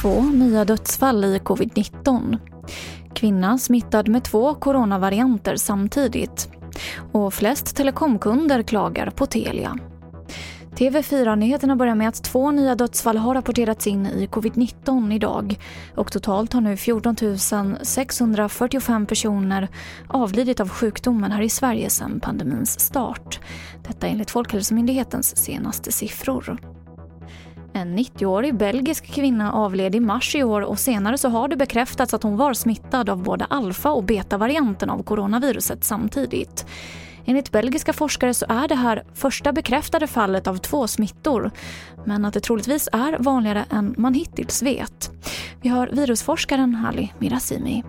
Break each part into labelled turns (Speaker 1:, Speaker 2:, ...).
Speaker 1: Två nya dödsfall i covid-19. Kvinna smittad med två coronavarianter samtidigt. Och flest telekomkunder klagar på Telia. TV4-nyheterna börjar med att två nya dödsfall har rapporterats in i covid-19 idag och totalt har nu 14 645 personer avlidit av sjukdomen här i Sverige sedan pandemins start. Detta enligt Folkhälsomyndighetens senaste siffror. En 90-årig belgisk kvinna avled i mars i år och senare så har det bekräftats att hon var smittad av både alfa och beta-varianten av coronaviruset samtidigt. Enligt belgiska forskare så är det här första bekräftade fallet av två smittor, men att det troligtvis är vanligare än man hittills vet. Vi har virusforskaren Hali Mirazimi.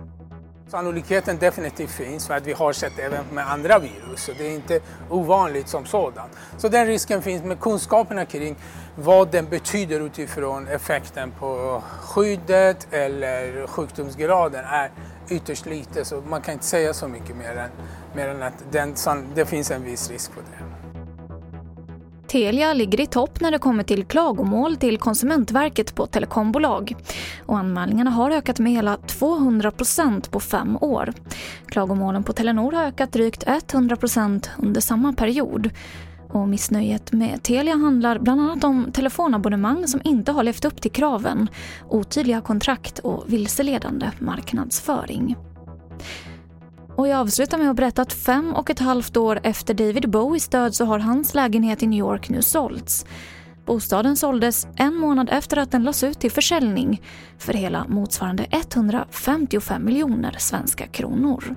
Speaker 2: Sannolikheten definitivt finns för att vi har sett även med andra virus så det är inte ovanligt som sådant. Så den risken finns med kunskaperna kring vad den betyder utifrån effekten på skyddet eller sjukdomsgraden är ytterst lite så man kan inte säga så mycket mer än, mer än att den, det finns en viss risk på det.
Speaker 1: Telia ligger i topp när det kommer till klagomål till Konsumentverket på telekombolag. Och anmälningarna har ökat med hela 200 procent på fem år. Klagomålen på Telenor har ökat drygt 100 procent under samma period. Och missnöjet med Telia handlar bland annat om telefonabonnemang som inte har levt upp till kraven, otydliga kontrakt och vilseledande marknadsföring. Och jag avslutar med att berätta att fem och ett halvt år efter David Bowies död så har hans lägenhet i New York nu sålts. Bostaden såldes en månad efter att den lades ut till försäljning för hela motsvarande 155 miljoner svenska kronor.